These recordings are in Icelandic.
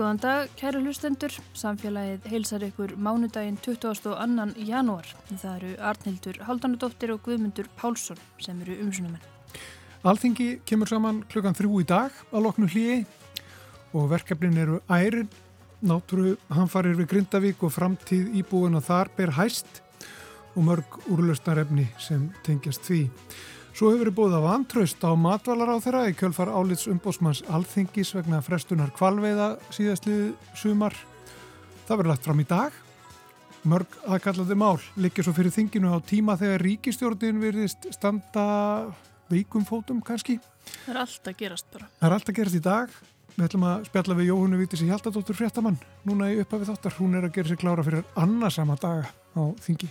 Góðan dag, kæru hlustendur. Samfélagið heilsar ykkur mánudaginn 22. janúar. Það eru Arnhildur Haldanudóttir og Guðmundur Pálsson sem eru umsunumenn. Alþingi kemur saman klukkan þrjú í dag að loknu hlýi og verkefnin eru ærin, náttúru hanfarir við Grindavík og framtíð íbúin að þar ber hæst og mörg úrlausnarefni sem tengjast því. Svo hefur verið búið að vantraust á matvalar á þeirra í kjölfar álits umbósmanns alþingis vegna frestunar kvalveiða síðastlið sumar. Það verður lagt fram í dag. Mörg aðkallandi mál likir svo fyrir þinginu á tíma þegar ríkistjórnin virðist standa veikum fótum kannski. Það er allt að gerast bara. Það er allt að gerast í dag. Við ætlum að spjalla við Jóhunu Vítis í Hjaldadóttur Fréttamann núna í upphafið þáttar. Hún er að gera sér klára fyrir annarsama daga á þingi.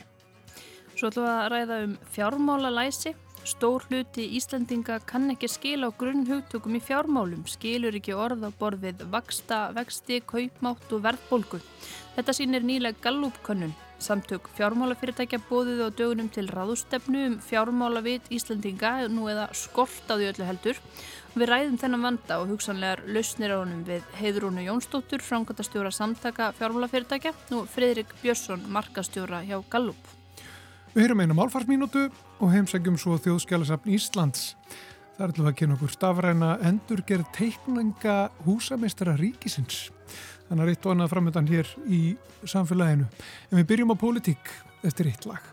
Svo ætlum við að ræða um fjármála læsi. Stór hluti Íslandinga kann ekki skila á grunn hugtökum í fjármálum, skilur ekki orð á borð við vaksta, vexti, kaupmátt og verðbólgu. Þetta sínir nýlega gallúpkönnun. Samtök fjármálafyrirtækja bóðið á dögunum til ráðustefnu um fjármálavit Íslandinga nú eða skort á því öllu heldur. Við ræðum þennan vanda og hugsanlegar lausnir á honum við Heiðrúnu Jónsdóttur, frangatastjóra samtaka fjármálafyrirtækja og Fredrik Björnsson, markastjóra hjá Gallup. Við heyrum einu málfarsmínútu og heimsækjum svo þjóðskjálasafn Íslands. Það er alveg að kynna okkur stafræna endurgerð teikninga húsameistara ríkisins. Þannig að eitt og annað framöndan hér í samfélaginu. En við byrjum á pólitík eftir eitt lag.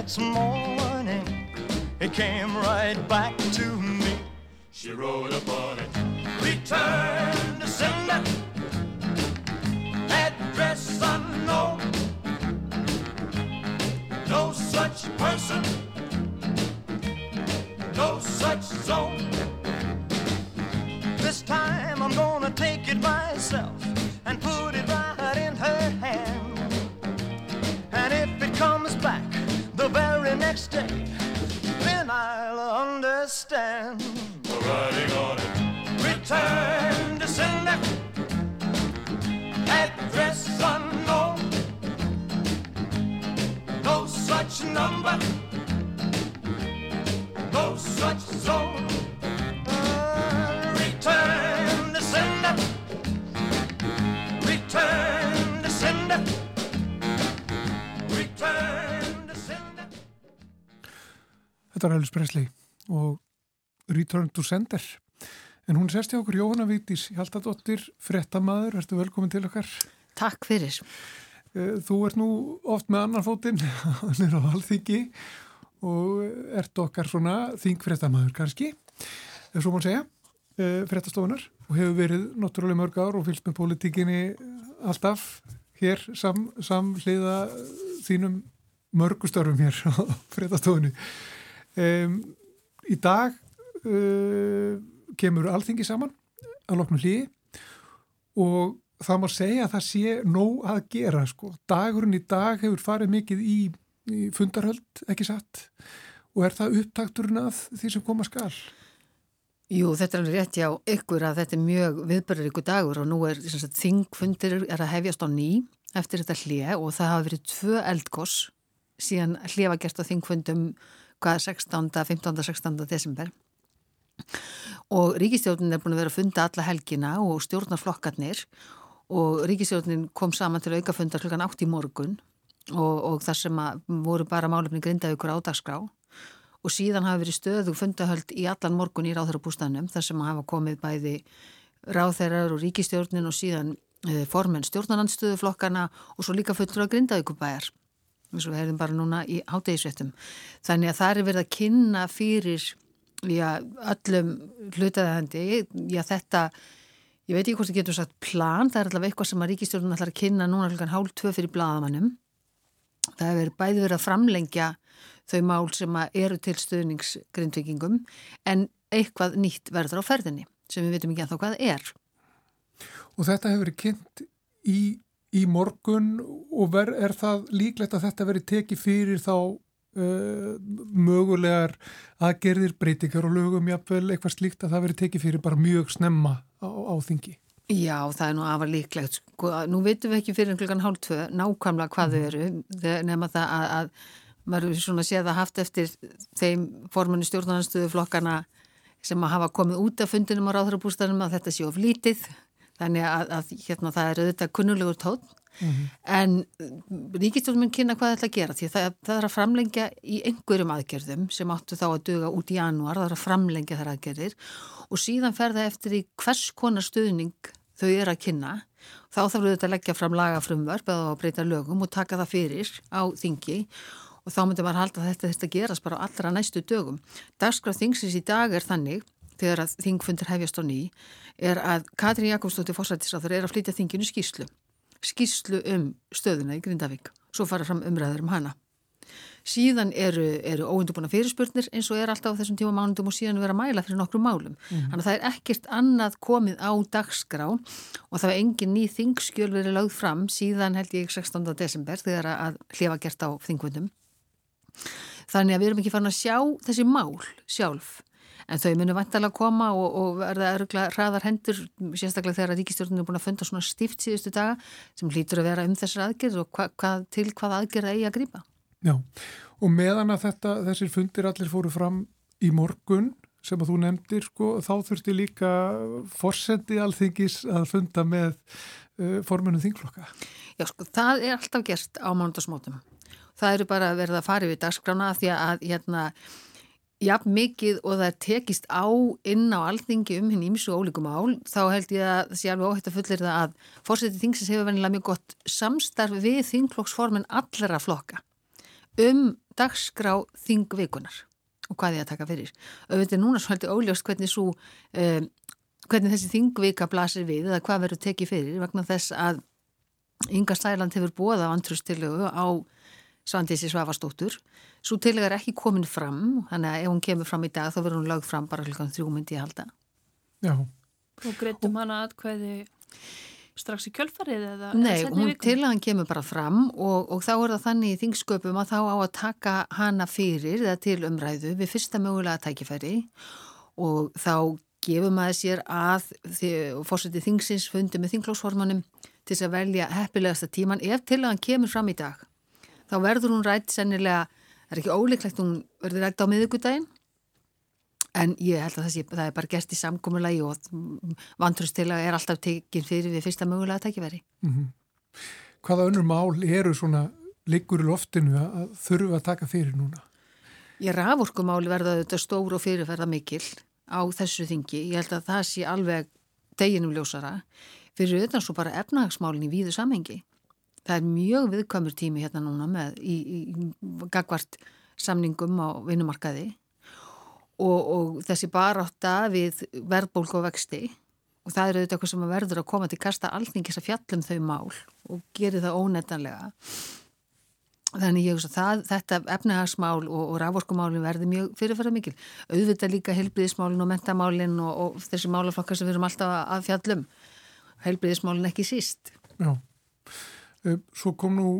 Next morning, it came right back to me. She wrote upon it, return to sender, address unknown, no such person no such zone. This time I'm gonna take it myself and put very next day, then I'll understand. Writing on it. Return to sender. Address unknown. No such number no such zone. Return Þetta er Elvis Presley og Return to sender. En hún sérst hjá okkur Jóhanna Vítis Hjaltadóttir, frettamæður, ertu velkomin til okkar. Takk fyrir. Eh, þú ert nú oft með annan fótinn, hann er á halþyggi og ert okkar svona þingfrettamæður kannski, ef svo mann segja, uh, frettastofunar og hefur verið náttúrulega mörg ár og fylgst með politíkinni alltaf hér sam, samhliða þínum mörgustörfum hér á frettastofunni. Um, í dag uh, kemur alþingi saman að loknu hlýi og það má segja að það sé nóg að gera sko. Dagurinn í dag hefur farið mikið í í fundarhöld, ekki satt og er það upptakturinn að því sem koma skal? Jú, þetta er alveg rétt já ykkur að þetta er mjög viðbörður ykkur dagur og nú er þingfundir er að hefjast á ný eftir þetta hlið og það hafa verið tvö eldgoss síðan hlifa gert á þingfundum hvað 16. 15. 16. desember og ríkistjórnin er búin að vera að funda alla helgina og stjórnarflokkarnir og ríkistjórnin kom saman til aukafundar klukkan 8 í morgun og, og þar sem voru bara málefni grindavíkur ádagsgrá og síðan hafa verið stöðu fundahöld í allan morgun í ráþurabústanum þar sem hafa komið bæði ráþeirar og ríkistjórnin og síðan e, formen stjórnarandstöðuflokkana og svo líka fullur að grindavíkubæjar eins og við hefðum bara núna í hátegisvettum þannig að það er verið að kynna fyrir já, öllum hlutaðandi já þetta ég veit ekki hvort það getur sagt plan það er allavega eitthvað sem að ríkistjórnum ætlar að kynna núna hlukan hálf tvö fyrir bladamannum það hefur bæði verið að framlengja þau mál sem eru til stöðningsgrindvikingum en eitthvað nýtt verður á ferðinni sem við veitum ekki að þá hvað er. Og þetta hefur verið kynnt í, í morgun og ver, er það líklegt að þetta verið tekið fyrir þá uh, mögulegar aðgerðir breytingar og lögum jafnvel eitthvað slíkt að það verið tekið fyrir bara mjög snemma á, á þingi? Já, það er nú afar líklegt. Sko, nú veitum við ekki fyrir klukkan hálf tvö nákvæmlega hvað þau eru nema það að, að maður er svona séð að haft eftir þeim formunni stjórnarnarstöðu flokkana sem að hafa komið út af fundinum á ráðhrabústanum að þetta sé of lítið þannig að, að hérna, það er auðvitað kunnulegur tón mm -hmm. en ríkistjórnum mun kynna hvað þetta gera því það, það er að framlengja í einhverjum aðgerðum sem áttu þá að duga út í januar, það er að framlengja þar aðgerðir og síðan fer það eftir í hvers konar stuðning þau eru að kynna þá þarf auðvitað að leggja fram lagafrumvörp eða að breyta lögum og taka það fyrir á þingi og þá myndi maður halda að þetta þetta gerast bara á allra næstu dögum. Dagskráð þingsins í dag er þannig, þegar að þingfundir hefjast á ný, er að Katrín Jakobsdóttir fórsættisráður er að flytja þinginu skýslu. Skýslu um stöðuna í Grindavík. Svo fara fram umræður um hana. Síðan eru, eru óundubúna fyrirspurnir eins og er alltaf á þessum tíma mánundum og síðan vera mæla fyrir nokkru málum. Mm. Þannig að það er ekkert annað komið á dagskrá og það var engin ný þingskjöl verið lögð fram síðan held ég 16. desember þegar að hlifa gert á þingvöndum. Þannig að við erum ekki farin að sjá þessi mál sjálf en þau munum vantalega að koma og, og verða öruglega hraðar hendur sérstaklega þegar að ríkistjórnum er búin að funda svona stift síðustu daga sem hlýtur að vera um þessar aðgerð og hva, hva, til hvað aðgerð eigi að grýpa. Já og meðan að þetta, þessir fundir allir fóru fram í morgun sem að þú nefndir sko þá þurfti líka forsendi alþingis að funda með uh, formunum þingflokka. Já sko það er alltaf gert á mánundasmótum það eru bara verða að fara yfir dagskrána því að hérna jafn mikið og það tekist á inn á alþingi um hinn ímsu ólíkum ál, þá held ég að það sé alveg óhætt að fullir það að fórsetið þingsins hefur venilega mjög gott samstarf við þingflokksformin allra flokka um dagskrá þingvikunar og hvað ég að taka fyrir. Auðvitað núna svolítið óljóst hvernig, svo, um, hvernig þessi þingvika blasir við eða hvað verður tekið fyrir vegna þess að Inga Stæland hefur búið á andrustilögu á Svandísi Svavastóttur. Svo tilega er ekki komin fram, þannig að ef hún kemur fram í dag þá verður hún lögð fram bara hlukan þrjú myndi ég halda. Já. Og greitum og... hana aðkvæði strax í kjölfarið eða? Nei, hún tilagan kemur bara fram og, og þá er það þannig í þingsköpum að þá á að taka hana fyrir eða til umræðu við fyrsta mögulega tækifæri og þá gefum að sér að fórsetið þingsins fundi með þinglósformanum til þess að velja heppilegasta tíman ef tilagan kemur fram í dag þá verður hún rætt sennilega, það er ekki óleiklegt hún verður rætt á miðugudaginn en ég held að það, sé, það er bara gert í samgómulagi og vantrustila er alltaf tekinn fyrir við fyrsta mögulega tækiveri. Mm -hmm. Hvaða önnur mál eru svona liggur í loftinu að þurfu að taka fyrir núna? Ég rafurkumáli verða þetta stór og fyrirferða mikil á þessu þingi. Ég held að það sé alveg deginum ljósara fyrir auðvitað svo bara efnahagsmálinn í víðu samhengi það er mjög viðkvæmur tími hérna núna með í, í, gagvart samningum á vinnumarkaði og, og þessi barátta við verðbólk og vexti. Og það eru auðvitað eitthvað sem verður að koma til kasta alþingis að fjallum þau mál og geri það óneitanlega. Þannig ég veist að þetta efnahagsmál og, og rávorkumálin verði mjög fyrirfæra mikil auðvitað líka helbriðismálin og mentamálin og, og þessi málaflokkar sem við erum alltaf að fjallum helbriðismálin ekki síst. Já svo kom nú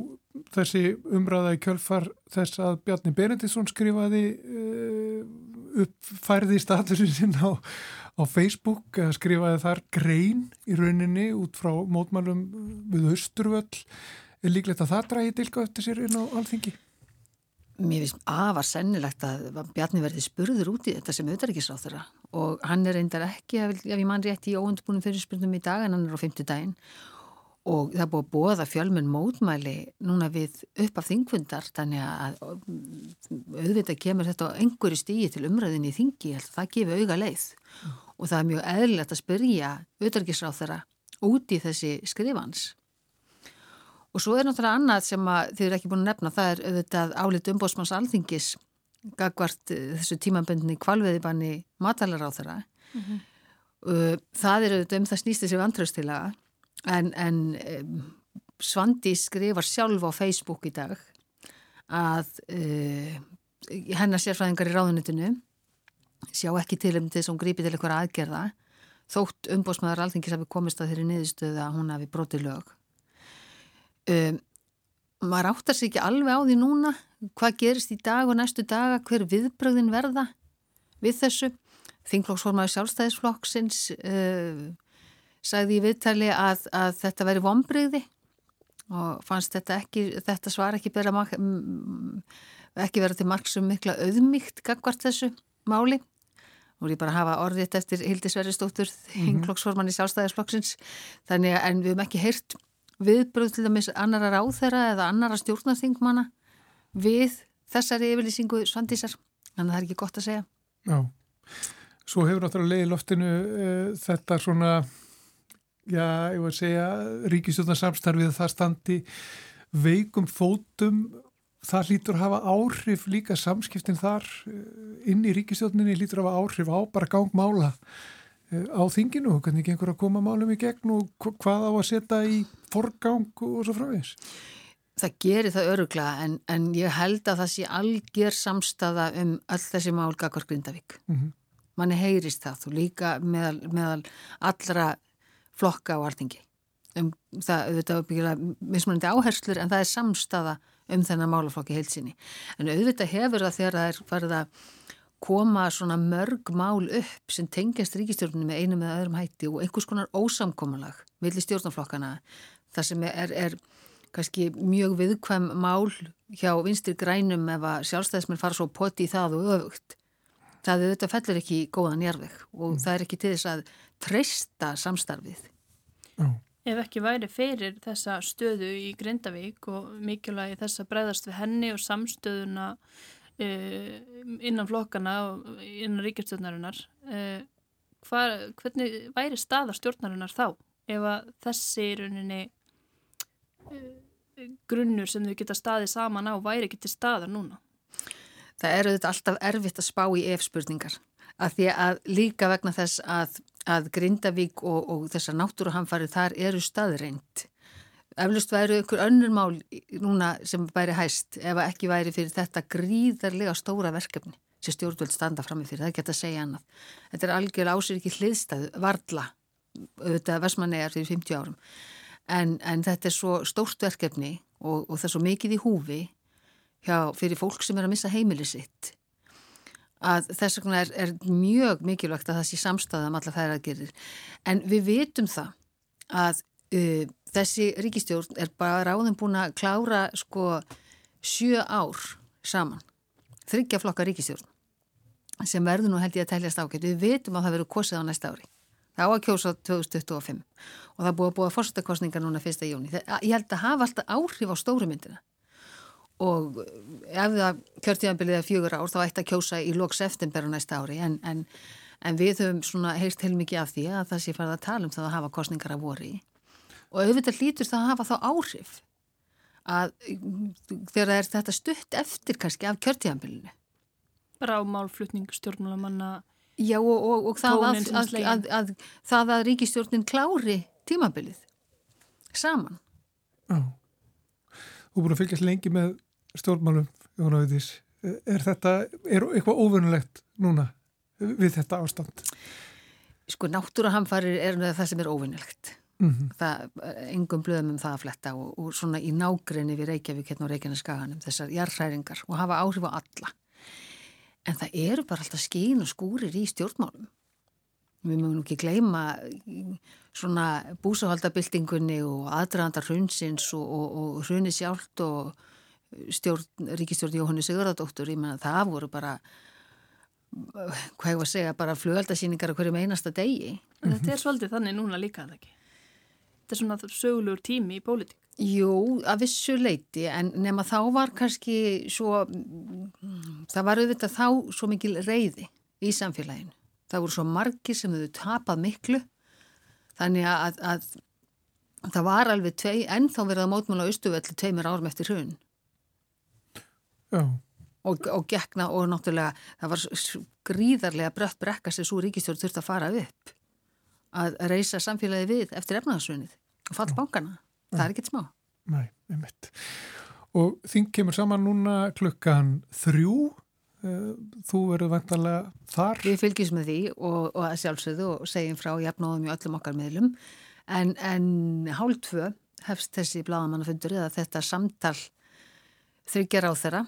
þessi umræða í kjölfar þess að Bjarni Benediktsson skrifaði uh, upp færði statusin sinn á, á Facebook, skrifaði þar grein í rauninni út frá mótmælum við Östurvöll. Er líklegt að það dræði dilka eftir sér inn á alþingi? Mér finnst afar sennilegt að Bjarni verði spurður út í þetta sem auðvitaðrikiðsráð þeirra og hann er reyndar ekki, ef ég mann rétt í óundbúnum fyrirspurnum í dag en hann er á fymtu daginn og það búið að bóða fjölmenn mótmæli núna við upp af þingfundar þannig að auðvitað kemur þetta á einhverju stígi til umræðinni í þingi, það gefur auga leið mm. og það er mjög eðlilegt að spyrja auðvitaðrikiðsráð þeirra út í þessi skrifans Og svo er náttúrulega annað sem þið eru ekki búin að nefna, það er auðvitað álit umbósmanns alþingis gagvart eh, þessu tímaböndinni kvalveðibanni matalar á þeirra. Mm -hmm. Það er auðvitað um það snýst þessi vantraustila en, en Svandi skrifar sjálf á Facebook í dag að uh, hennar sérfræðingar í ráðunitinu sjá ekki til um þess að hún grípi til eitthvað aðgerða þótt umbósmaður alþingis hafi komist að þeirri niðurstöðu að hún hafi brotið lög Um, maður áttar sér ekki alveg á því núna hvað gerist í dag og næstu daga, hver viðbröðin verða við þessu. Þingflokksformaður sjálfstæðisflokksins uh, sagði í viðtali að, að þetta veri vonbreyði og fannst þetta, ekki, þetta svar ekki, bera, ekki vera til margsum mikla auðmygt gagvart þessu máli. Er ég bara hafa orðið eftir Hildi Sverristóttur, -hmm. þingflokksforman í sjálfstæðisflokksins, þannig að en við hefum ekki heyrt viðbröð til dæmis annara ráþera eða annara stjórnarþingmana við þessari yfirlýsingu svandísar, þannig að það er ekki gott að segja. Já, svo hefur náttúrulega leiði loftinu uh, þetta svona, já, ég voru að segja, ríkistjórnarsamstarfið það standi veikum fótum, það lítur að hafa áhrif líka samskiptin þar eh, inn í ríkistjórninni lítur að hafa áhrif á bara gangmála Eh, á þinginu og hvernig gengur að koma málum í gegn og hvað á að setja í forgang og svo frávís? Það gerir það öruglega en, en ég held að það sé algjör samstafa um öll þessi mál Gagvar Grindavík. Mm -hmm. Manni heyrist það og líka meðal, meðal allra flokka á artingi. Um, það auðvitað byggilega mismunandi áherslur en það er samstafa um þennan málaflokki heilsinni. En auðvitað hefur það þegar það er farið að koma svona mörg mál upp sem tengjast ríkistjórnum með einu með öðrum hætti og einhvers konar ósamkomalag millir stjórnflokkana þar sem er, er kannski mjög viðkvæm mál hjá vinstir grænum ef að sjálfstæðismenn fara svo poti í það og öfugt það auðvitað fellur ekki í góðan jærveg og mm. það er ekki til þess að treysta samstarfið mm. Ef ekki væri fyrir þessa stöðu í Grindavík og mikilvægi þess að breyðast við henni og samstöðuna Eh, innan flokkana og innan ríkjastjórnarinnar eh, hvernig væri staða stjórnarinnar þá ef að þessi rauninni eh, grunnur sem þau geta staðið saman á væri ekki til staðar núna Það eru þetta alltaf erfitt að spá í ef-spurningar að því að líka vegna þess að, að Grindavík og, og þessar náttúruhamfarið þar eru staðreint Eflust væri ykkur önnur mál núna sem væri hæst ef ekki væri fyrir þetta gríðarlega stóra verkefni sem stjórnvöld standa fram með fyrir, það geta að segja annað. Þetta er algjörlega ásir ekki hliðstæðu, varla, auðvitað versmannegar fyrir 50 árum, en, en þetta er svo stórt verkefni og, og það er svo mikið í húfi hjá, fyrir fólk sem er að missa heimili sitt að þess vegna er, er mjög mikilvægt að það sé samstæða um alla þær aðgerðir. En við vitum það að uh, þessi ríkistjórn er bara ráðin búin að klára sko sjö ár saman þryggja flokka ríkistjórn sem verður nú held ég að teljast ákveð við veitum að það verður kosið á næsta ári. Það á að kjósa 2025 og það búið að búið að fórstakostninga núna fyrsta jóni ég held að hafa alltaf áhrif á stórumyndina og ef það kjörtíðanbilið er fjögur ár þá ætti að kjósa í loks eftirber á næsta ári en, en, en við höfum svona heyrst heilmikið af því að það sé farið að tala um það að hafa kostningar að voru í og auðvitað lítur það að hafa þá áhrif að þegar er þetta stutt eftir kannski af kjörtíðanbylunu. Rámálflutning stjórnmálamanna Já og, og, og það, að, að, að, það að ríkistjórnin klári tímabilið saman. Já. Þú búin að fylgjast lengi með stjórnmálum, Jóna Veitis. Er þetta, er eitthvað óvunulegt núna við þetta ástand? Sko náttúrahamfarir er það sem er óvunulegt. Mm -hmm. það, engum blöðum um það að fletta og, og svona í nágrinni við Reykjavík hérna á Reykjaneskaganum, þessar jarðhræringar og hafa áhrif á alla en það eru bara alltaf skín og skúrir í stjórnmálum við mögum ekki gleyma svona búsahaldabildingunni og aðdraðandar hrunsins og, og, og hruni sjálft og stjórn, ríkistjórn Jóhannu Sigurðardóttur, ég menna það voru bara hvað ég var að segja, bara flugaldasýningar á hverjum einasta degi. En þetta er svolítið þannig núna líka, að ekki? Þetta er svona sögulegur tími í pólitík. Jú, að vissu leiti, en nema þá var kannski svo, það var auðvitað þá svo mikil reyði í samfélaginu. Það voru svo margi sem þau tapað miklu, þannig að, að, að það var alveg tvei, ennþá verið að mótmála austuvelli tveimur árum eftir hrun. Og, og gekna og náttúrulega það var gríðarlega brött brekka sem svo ríkistjórn þurfti að fara upp að reysa samfélagi við eftir efnaðarsunnið og fall bankana. Það er ekkert smá. Nei, einmitt. Og þing kemur saman núna klukkan þrjú. Eh, þú verður vantarlega þar. Við fylgjum með því og, og að sjálfsögðu og segjum frá jafnóðum í öllum okkar miðlum. En, en hálf tvö hefst þessi bladamannafundur eða þetta samtal þryggjar á þeirra.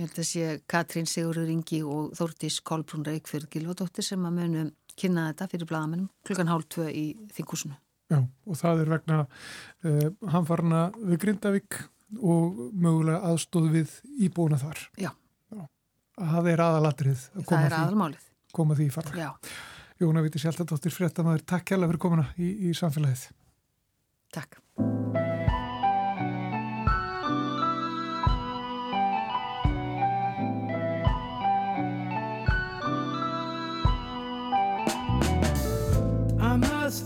Ég held að sé Katrín Sigurður Ingi og Þórtís Kolbrún Reykjörð Gilvardóttir sem að munum kynna þetta fyrir bladamennum klukkan hálf tvö í þingúsinu. Já, og það er vegna uh, hanfarna við Grindavík og mögulega aðstóð við íbúna þar. Já. Já. Það er aðalatrið að koma, það er aðalmálið. koma því í fara. Já. Jóna Viti Sjálfdóttir, fréttamaður, takk hjálpa fyrir komuna í, í samfélagið. Takk.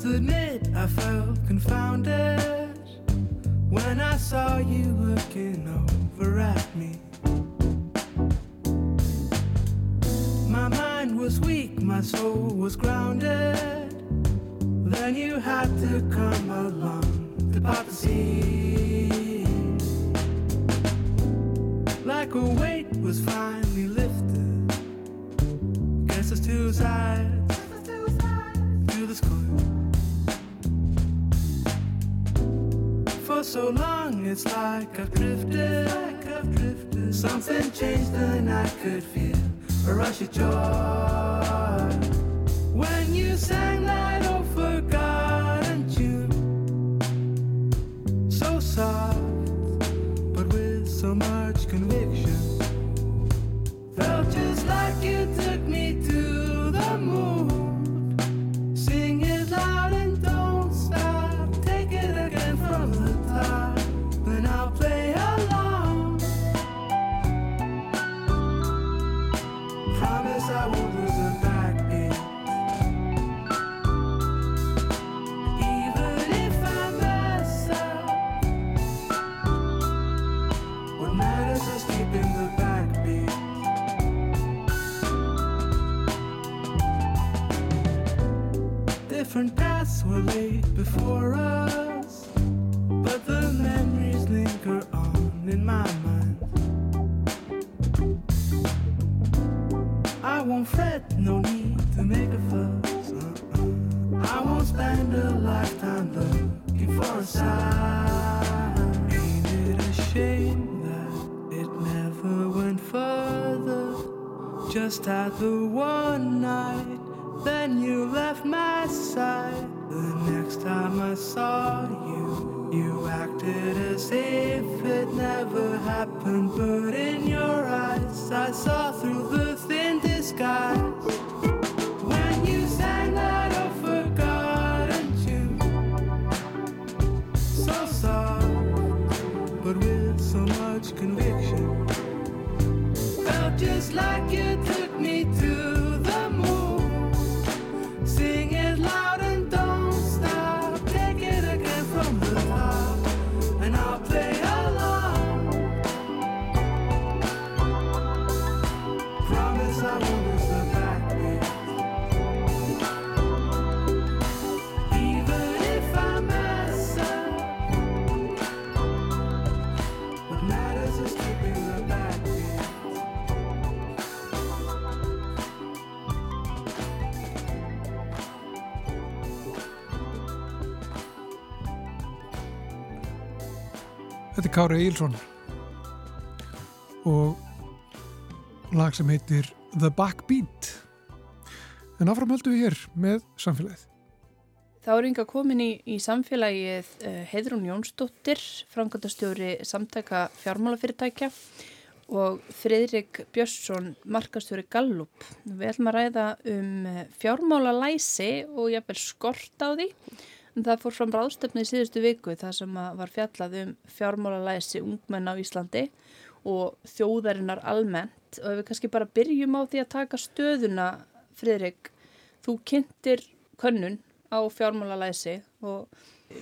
Admit I felt confounded when I saw you looking over at me. My mind was weak, my soul was grounded. Then you had to come along to part the sea. Like a weight was finally lifted. Guess it's two sides to this coin. For so long, it's like I've drifted, like I've drifted. Something changed and I could feel a rush of joy when you sang that old forgotten tune. So soft, but with so much conviction. Felt just like you took I would resist. Þetta er Kári Eilsson og lag sem heitir The Backbeat. En áfram höldum við hér með samfélagið. Þá er yngar komin í, í samfélagið uh, Heidrún Jónsdóttir, framkvæmdastjóri samtæka fjármálafyrirtækja og Fridrik Björnsson, markastjóri Gallup. Við ætlum að ræða um eh, fjármálalæsi og jafnvel skort á því. En það fór fram ráðstöfni í síðustu viku þar sem var fjallað um fjármálalæsi ungmenn á Íslandi og þjóðarinnar almennt. Og ef við kannski bara byrjum á því að taka stöðuna, Fridrik, þú kynntir könnun á fjármálalæsi og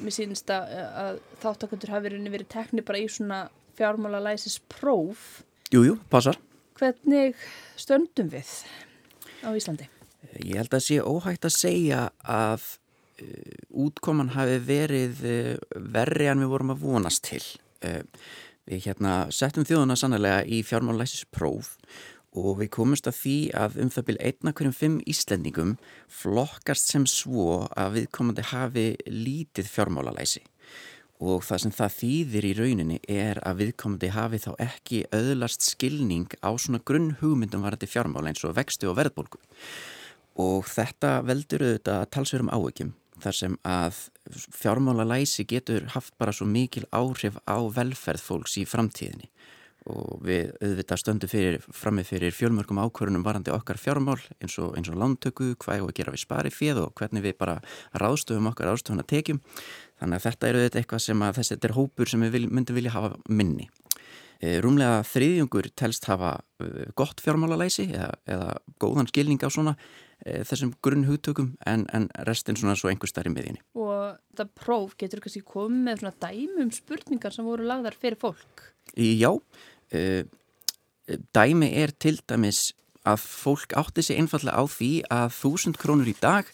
mér sínist að, að þáttakundur hafi verið tekni bara í svona fjármálalæsis próf Jújú, passar. Hvernig stöndum við á Íslandi? Ég held að sé óhægt að segja að útkoman hafi verið uh, verri en við vorum að vonast til. Uh, við hérna settum þjóðuna sannlega í fjármálæsis próf og við komumst að því að um það byrja einna hverjum fimm Íslandingum flokkast sem svo að við komandi hafi lítið fjármálalæsi. Og það sem það þýðir í rauninni er að viðkomandi hafi þá ekki öðlast skilning á svona grunn hugmyndum varandi fjármála eins og vextu og verðbólgu. Og þetta veldur auðvitað að talsverum áökjum þar sem að fjármála læsi getur haft bara svo mikil áhrif á velferð fólks í framtíðinni og við auðvitað stöndum fyrir, frammi fyrir fjölmörgum ákvörunum varandi okkar fjármál eins og, og lántöku, hvað er að gera við spari fjöð og hvernig við bara ráðstöfum okkar ráðstöfuna tekjum Þannig að þetta eru þetta eitthvað sem að þessi er hópur sem við myndum vilja hafa minni. E, rúmlega þriðjungur telst hafa e, gott fjármálalæsi eða, eða góðan skilning á svona e, þessum grunn hugtökum en, en restin svona svo einhver starf í miðjunni. Og þetta próf getur kannski komið með svona dæmum spurningar sem voru lagðar fyrir fólk? Já, e, dæmi er til dæmis að fólk átti sig einfallega á því að þúsund krónur í dag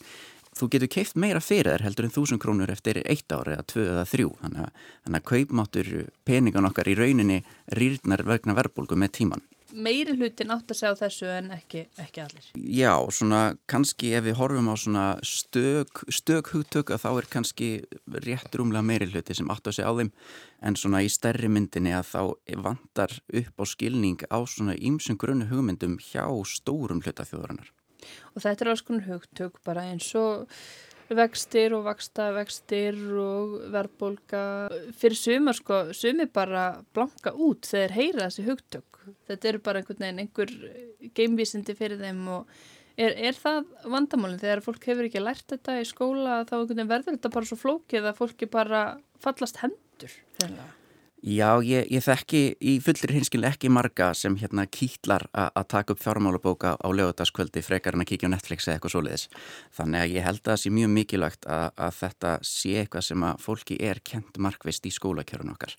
þú getur keift meira fyrir þær heldur en þúsund krónur eftir eitt ári eða tvö eða þrjú þannig að, þannig að kaupmáttur peningan okkar í rauninni rýrnar vegna verbulgu með tíman. Meiri hlutin átt að segja þessu en ekki, ekki allir. Já, svona kannski ef við horfum á svona stök, stök hugtök að þá er kannski rétt rúmlega meiri hluti sem átt að segja á þeim en svona í stærri myndinni að þá vantar upp á skilning á svona ímsum grunnu hugmyndum hjá stórum hlutafjóðarinnar og þetta er alls konar hugtök bara eins og vextir og vaksta vextir og verðbólka fyrir sumar sko, sumir bara blanka út þegar heyra þessi hugtök. Þetta eru bara einhvern veginn einhver geimvísindi fyrir þeim og er, er það vandamálinn þegar fólk hefur ekki lært þetta í skóla þá verður þetta bara svo flókið að fólki bara fallast hendur þegar Já, ég, ég þekki í fullri hinskil ekki marga sem hérna kýtlar að taka upp fjármálabóka á lögutaskvöldi frekar en að kíkja á Netflix eða eitthvað svoleiðis. Þannig að ég held að það sé mjög mikilvægt að, að þetta sé eitthvað sem að fólki er kent markvist í skólakjörun okkar.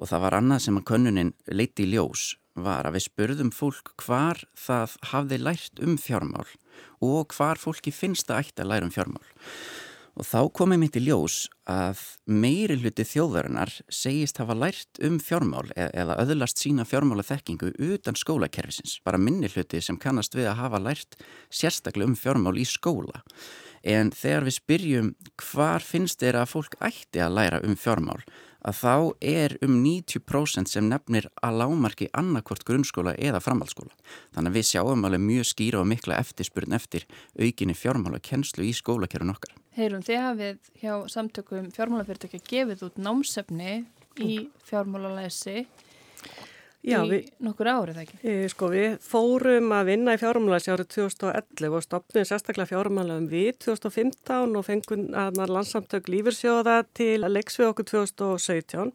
Og það var annað sem að könnunin leiti í ljós var að við spurðum fólk hvar það hafði lært um fjármál og hvar fólki finnst það ætti að læra um fjármál. Og þá komið mitt í ljós að meiri hluti þjóðarinnar segist hafa lært um fjármál e- eða öðlast sína fjármála þekkingu utan skólakerfisins. Bara minni hluti sem kannast við að hafa lært sérstaklega um fjármál í skóla. En þegar við spyrjum hvar finnst þeirra að fólk ætti að læra um fjármál að þá er um 90% sem nefnir að lámarki annarkvort grunnskóla eða framhaldsskóla. Þannig að við sjáum alveg mjög skýra og mikla eftirspurn eftir aukinni fjármála kennslu í skólakerun okkar. Heyrum, þið hafið hjá samtökum fjármálafyrirtækja gefið út námsefni í fjármálalæsi Já, í við, nokkur árið ekki? E, sko við fórum að vinna í fjármálalæsi árið 2011 og stopnum sérstaklega fjármálaðum við 2015 og fengum að landsamtök lífyrsjóða til leggs við okkur 2017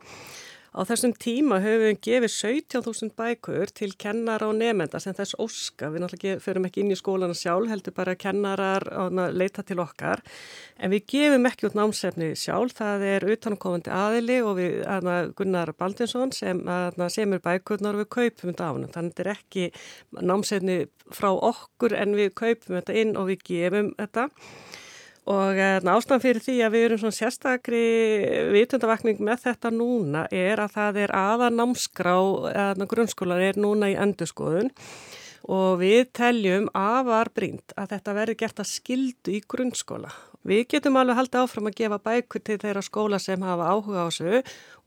Á þessum tíma höfum við gefið 17.000 bækur til kennara og nefnda sem þess óska. Við náttúrulega förum ekki inn í skólana sjálf, heldur bara að kennarar leita til okkar. En við gefum ekki út námsefni sjálf. Það er utanumkomandi aðili og við, aðna, Gunnar Baldinsson sem semur bækurnar og við kaupum þetta ánum. Þannig að er ekki námsefni frá okkur en við kaupum þetta inn og við gefum þetta. Og eh, ástæðan fyrir því að við erum svona sérstakri vitundavakning með þetta núna er að það er aða námskrá, eða grunnskólan er núna í endurskoðun og við teljum afar brínt að þetta verði gert að skildu í grunnskóla. Við getum alveg haldið áfram að gefa bækur til þeirra skóla sem hafa áhuga á þessu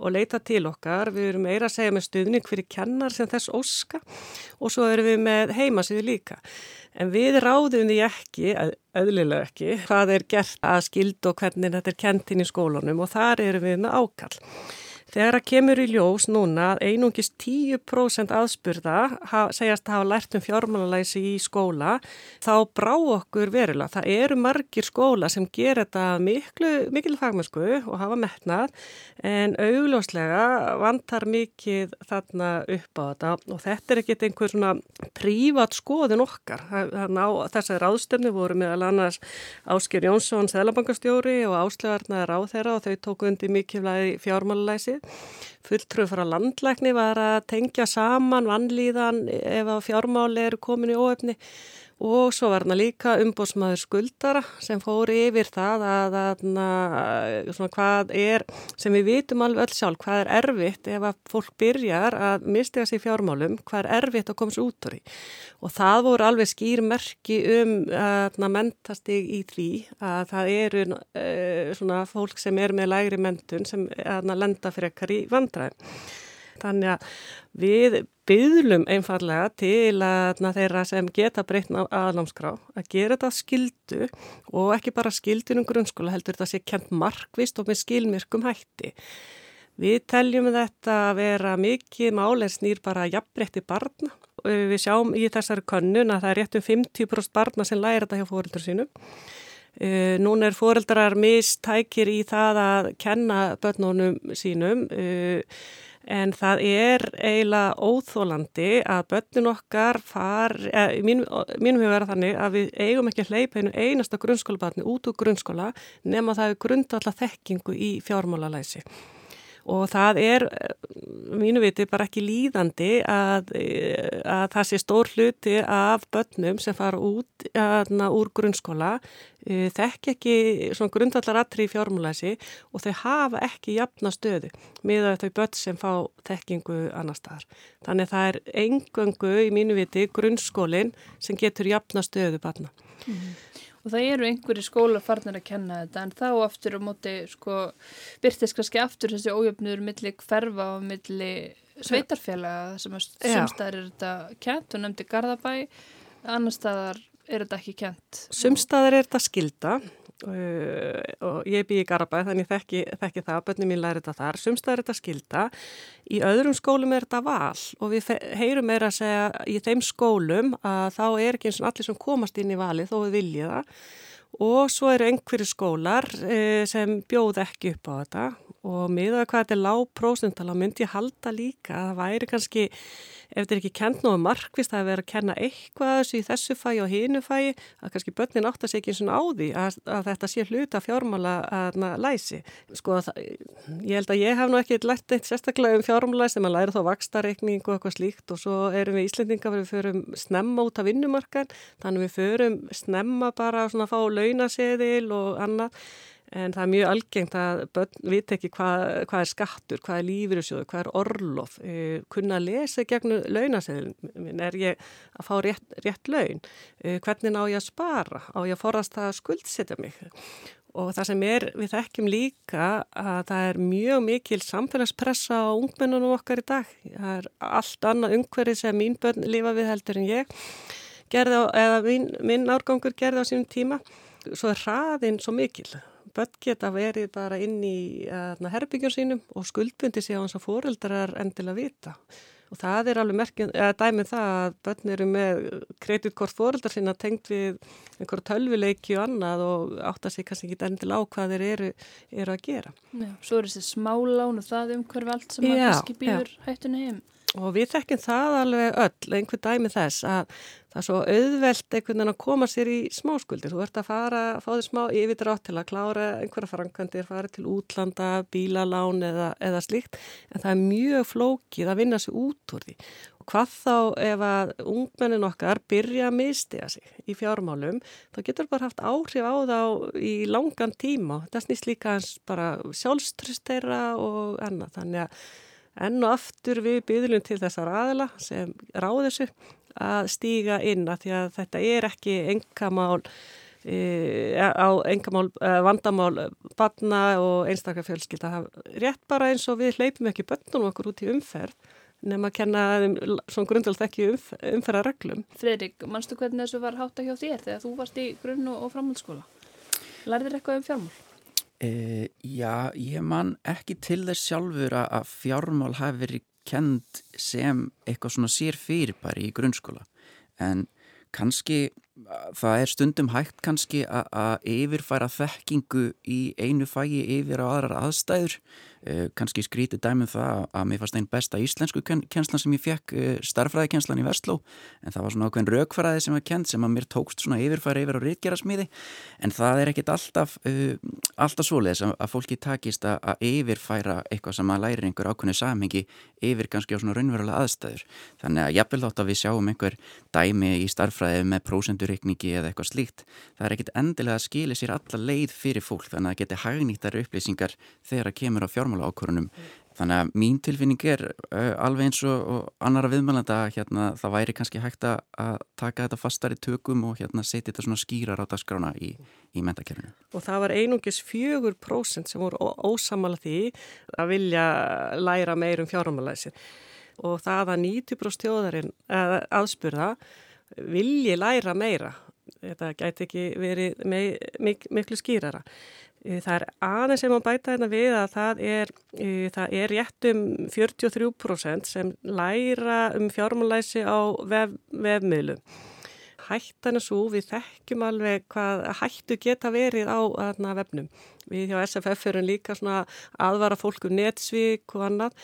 og leita til okkar. Við erum meira að segja með stuðning fyrir kennar sem þess óska og svo erum við með heimasíðu líka. En við ráðum því ekki, auðlilega ekki, hvað er gert að skildu og hvernig þetta er kent inn í skólunum og þar erum við með ákall. Þegar að kemur í ljós núna að einungis 10% aðspurða segjast að hafa lært um fjármálalæsi í skóla, þá brá okkur verulega. Það eru margir skóla sem ger þetta miklu, mikil fagmennsku og hafa metnað en augljóslega vantar mikið þarna upp á þetta og þetta er ekkit einhver svona prívat skoðin okkar. Þessari ráðstöfni voru meðal annars Ásker Jónsson, Þelabankastjóri og Áslegarnar á þeirra og þau tóku undir mikilvægi fjármálalæsi fulltrúið frá landlækni var að tengja saman vannlíðan ef að fjármáli eru komin í óöfni og svo var hann líka umbótsmaður skuldara sem fóri yfir það að, að, að svona, hvað er, sem við vitum alveg öll sjálf, hvað er erfitt ef að fólk byrjar að mistiga sér fjármálum, hvað er erfitt að komast út úr í. Og það voru alveg skýrmerki um að mentast í því að það eru uh, svona fólk sem er með lægri mentun sem lenda fyrir ekkar í vandræðum. Þannig að við byðlum einfallega til að þeirra sem geta breytn á aðlámskrá að gera þetta skildu og ekki bara skildunum grunnskóla heldur þetta sé kent markvist og með skilmirkum hætti. Við teljum þetta að vera mikið málein snýr bara jafnbreytti barna við sjáum í þessari könnun að það er rétt um 50% barna sem læra þetta hjá fóröldur sínum. Uh, Nún er fóreldrar mistækir í það að kenna börnunum sínum uh, en það er eiginlega óþólandi að börnun okkar far, eh, mínum, mínum hefur verið þannig að við eigum ekki að hleypa einu einasta grunnskólabatni út úr grunnskóla nema það er grundvalla þekkingu í fjármálalæsi og það er, mínu viti, bara ekki líðandi að, að það sé stór hluti af börnum sem fara út aðna, úr grunnskóla e, þekk ekki svona grundvallar aðri í fjármúlæsi og þau hafa ekki jafna stöðu með þau börn sem fá þekkingu annar staðar. Þannig það er engöngu í mínu viti grunnskólinn sem getur jafna stöðu barna. Mm -hmm. Og það eru einhverju skólar farnir að kenna þetta en þá aftur á móti sko byrtist kannski aftur þessi ójöfnur millir hverfa og millir sveitarfélaga sem að sumstaðar er þetta kent og nefndi Garðabæ, annar staðar er þetta ekki kent. Sumstaðar er þetta skilda Uh, og ég bý í Garabæð þannig þekki, þekki það, bönni mín læri þetta þar. Sumstað er þetta skilda í öðrum skólum er þetta val og við heyrum meira að segja í þeim skólum að þá er ekki eins og allir sem komast inn í vali þó við viljið það og svo eru einhverju skólar uh, sem bjóð ekki upp á þetta og miða hvað þetta er lág prósundala myndi ég halda líka að það væri kannski ef þetta er ekki kent náðu markvist að vera að kenna eitthvað þessu í þessu fæi og hinu fæi að kannski börnin átt að segja eins og á því að, að þetta sé hluta fjármála að læsi. Sko það, ég held að ég hef nú ekki lært eitt sérstaklega um fjármála læsi, maður læri þá vakstareikning og eitthvað slíkt og svo erum við Íslendinga við förum snemma út af vinnumarkan þannig við förum snemma bara að fá launaseðil og annað En það er mjög algengt að veit ekki hvað, hvað er skattur, hvað er lífyrirsjóður, hvað er orlof. Uh, kunna að lesa gegnum launaseðlum, er ég að fá rétt, rétt laun, uh, hvernig ná ég að spara, á ég að forast að skuldsetja mig. Og það sem er, við þekkjum líka að það er mjög mikil samfélagspressa á ungmennunum okkar í dag. Það er allt annað umhverfið sem mín börn lifa við heldur en ég gerði á, eða mín, minn árgangur gerði á sínum tíma. Svo er hraðinn svo mikil börn geta verið bara inn í herbyggjum sínum og skuldbundi sig á hans að fóreldrar endilega vita og það er alveg merkjum, eða dæmið það að börn eru með kreditkort fóreldrar sína tengt við einhverju tölvileiki og annað og átt að sig kannski ekki endilega á hvað þeir eru, eru að gera. Já, svo er þessi smálán og það umhverf allt sem að kannski býður hættunni heim. Og við þekkjum það alveg öll, einhver dæmi þess að það er svo auðvelt einhvern veginn að koma sér í smáskuldir. Þú ert að fara, fá því smá yfirdrátt til að klára einhverja framkvæmdir, fara til útlanda, bílalán eða, eða slikt. En það er mjög flókið að vinna sér út úr því. Og hvað þá ef að ungmennin okkar byrja að mistiða sig í fjármálum, þá getur bara haft áhrif á þá í langan tíma. Það snýst líka hans bara sjálfströsteira og annað. Þannig að enn og aftur við byðlum til þessar aðila sem ráð þessu að stíga inn að því að þetta er ekki engamál e, á engamál e, vandamál barna og einstakar fjölskylda rétt bara eins og við hleypum ekki bönnum okkur út í umferð nefn að kenna svona grundvöld ekki umf umferða reglum. Fredrik, mannstu hvernig þessu var hátta hjá þér þegar þú varst í grunn og framhaldsskóla? Lærðir eitthvað um fjármál? E, já, ég man ekki til þess sjálfur að fjármál hafi verið kend sem eitthvað svona sér fyrir bara í grunnskóla. En kannski það er stundum hægt kannski að yfirfæra þekkingu í einu fægi yfir á aðrar aðstæður kannski skrítið dæmum það að mér fannst einn besta íslensku kjenslan sem ég fekk uh, starfræðikjenslan í Vestló en það var svona ákveðin raukfræði sem var kjent sem að mér tókst svona yfirfæri yfir á rítgerasmíði en það er ekkit alltaf uh, alltaf svoleiðis að, fólki takist að, yfirfæra eitthvað sem að læri einhver ákveðinu samhengi yfir kannski á svona raunverulega aðstæður. Þannig að jafnvel þátt að við sjáum einhver dæmi í starfræði með prósendurikningi eða eitthvað slíkt það er ekkit endilega að skili sér alla leið fyrir fólk. Þannig að það geti hagnýttar upplýsingar þegar að kemur á fjármála ákvörunum þannig að mín tilfinning er uh, alveg eins og, og annara viðmælanda hérna, það væri kannski hægt að taka þetta fastar í tökum og hérna, setja þetta svona skýrar á dagskrána í, í mentakerfinu. Og það var einungis fjögur prósent sem voru ósamala því að vilja læra meir um fjármálaðisir og það að 90% tjóðarinn aðspurða vilji læra meira þetta gæti ekki verið mik miklu skýrara. Það er aðeins sem að bæta hérna við að það er, það er rétt um 43% sem læra um fjármálæsi á vef, vefmiðlum hættan er svo, við þekkjum alveg hvað hættu geta verið á aðna, vefnum. Við hjá SFF erum líka svona aðvara fólku um netsvík og annað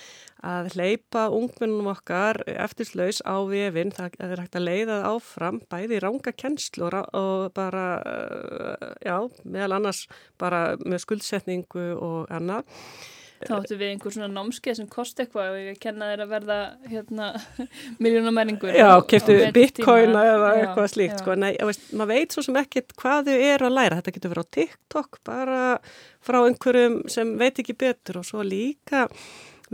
að hleypa ungmennum okkar eftirslaus á vefin, það er hægt að leiða það áfram bæði ránga kennslu og bara, já, meðal annars bara með skuldsetningu og annað Þá ættu við einhver svona námskeið sem kosti eitthvað og ég kenna þér að verða hérna, miljónamæringur. Já, keftu bitcoina eða já, eitthvað slíkt. Sko. Nei, veist, maður veit svo sem ekkit hvað þau eru að læra. Þetta getur verið á TikTok bara frá einhverjum sem veit ekki betur og svo líka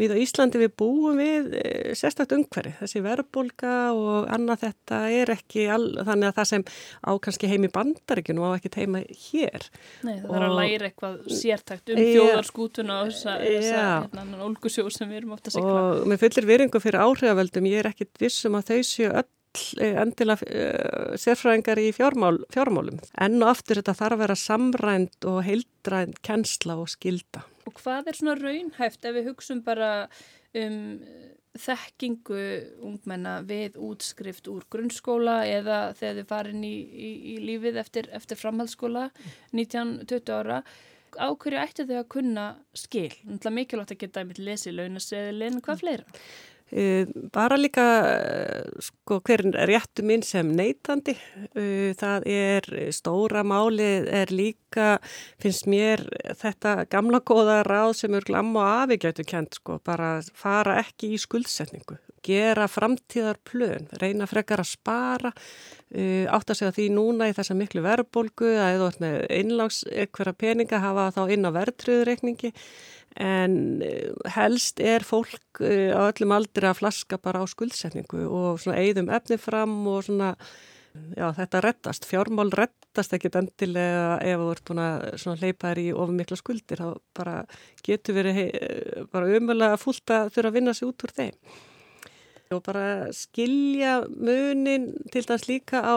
Við á Íslandi við búum við eh, sérstaklega umhverfi, þessi verðbólka og annað þetta er ekki all, þannig að það sem á kannski heim í bandaríkinu og á ekki heima hér. Nei, það er að læra eitthvað sértækt um ja, þjóðarskútuna og þessa, ja. þessa olgusjó sem við erum ofta að sigla. Og með fullir viringu fyrir áhrifavöldum, ég er ekkit vissum að þau séu öll eh, endilega uh, sérfræðingar í fjármál, fjármálum. Enn og aftur þetta þarf að vera samrænt og heildrænt kennsla og skilda. Og hvað er svona raunhæft ef við hugsun bara um þekkingu ungmenna við útskrift úr grunnskóla eða þegar þið farin í, í, í lífið eftir, eftir framhaldsskóla 19-20 ára á hverju ættu þau að kunna skil? Mikilvægt að geta einmitt lesið launaseðilinn, hvað fleira? Eh, bara líka eh, sko, hver er réttu minn sem neytandi? Eh, það er stóra máli er líka finnst mér þetta gamla góða ráð sem er glam og afi getur kent sko, bara fara ekki í skuldsetningu gera framtíðar plön, reyna frekar að spara átt að segja því núna í þessa miklu verðbólgu að eða með einlags ekkverja peninga hafa þá inn á verðtröðureikningi en eh, helst er fólk eh, á öllum aldri að flaska bara á skuldsetningu og svona eigðum efni fram og svona, já þetta rettast, fjármál rettast ekkit endilega ef þú ert búin að leipa þér í ofur mikla skuldir, þá bara getur verið hei, bara fullt að þurfa að vinna sig út úr þeim og bara skilja munin til dæs líka á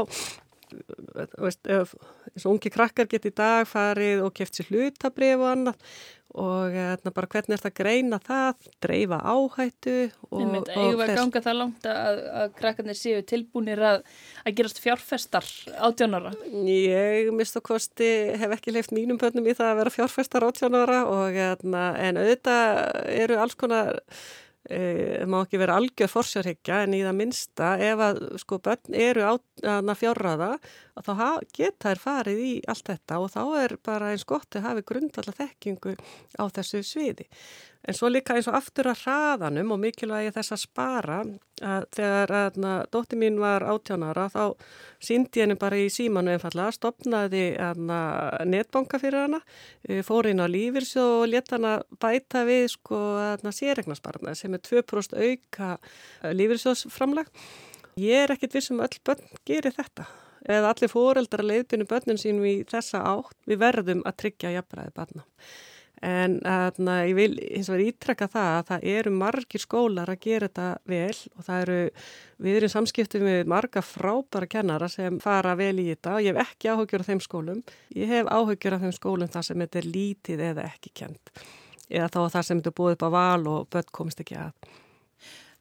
veist, ef eins og ungi krakkar geti í dag farið og keft sér hlutabrif og annað og hérna, bara hvernig er það að greina það, dreifa áhættu og, Einmitt, og eigum við að ganga það langt að, að krakkarnir séu tilbúinir að, að gerast fjárfestar átjónara? Ég mist og kosti hef ekki leift mínum bönnum í það að vera fjárfestar átjónara og hérna, en auðvitað eru alls konar það e, má ekki vera algjör forsjárhyggja en í það minsta ef að sko börn eru á fjárraða þá geta þær farið í allt þetta og þá er bara eins gott að hafi grundalla þekkingu á þessu sviði. En svo líka eins og aftur að hraðanum og mikilvægi þess að spara að þegar að dótti mín var átjánara þá síndi henni bara í símanu einfallega, stopnaði netbanka fyrir hana, e, fór inn á lífyrsjó og leta hana bæta við sko sérregnarsparna sem er 2% auka lífyrsjósframlag Ég er ekkit vissum að öll börn gerir þetta eða allir fóreldrar leiðbyrnu börnin sínum í þessa átt, við verðum að tryggja jafnbræði barna. En aðna, ég vil hins vegar ítrekka það að það eru margir skólar að gera þetta vel og það eru, við erum samskiptið með marga frábæra kennara sem fara vel í þetta og ég hef ekki áhugjur af þeim skólum. Ég hef áhugjur af þeim skólum þar sem þetta er lítið eða ekki kent. Eða þá þar sem þetta búið upp á val og börn komist ekki að.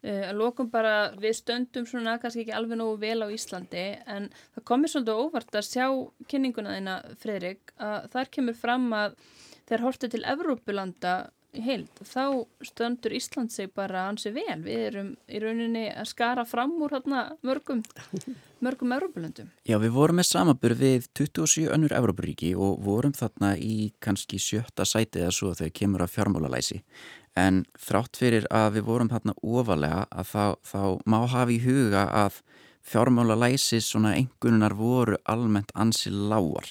Uh, að lókum bara við stöndum svona kannski ekki alveg nógu vel á Íslandi en það komir svolítið óvart að sjá kynninguna þína Fredrik að þar kemur fram að þegar hortu til Evrópulanda heild þá stöndur Ísland sig bara hansi vel við erum í rauninni að skara fram úr hérna mörgum mörgum Evrópulandum. Já við vorum með samabur við 27 önnur Evrópuríki og vorum þarna í kannski sjötta sæti eða svo þegar kemur að fjármálalæsi en þrátt fyrir að við vorum þarna ofalega að þá, þá má hafa í huga að fjármála læsis svona engunar voru almennt ansi lágar.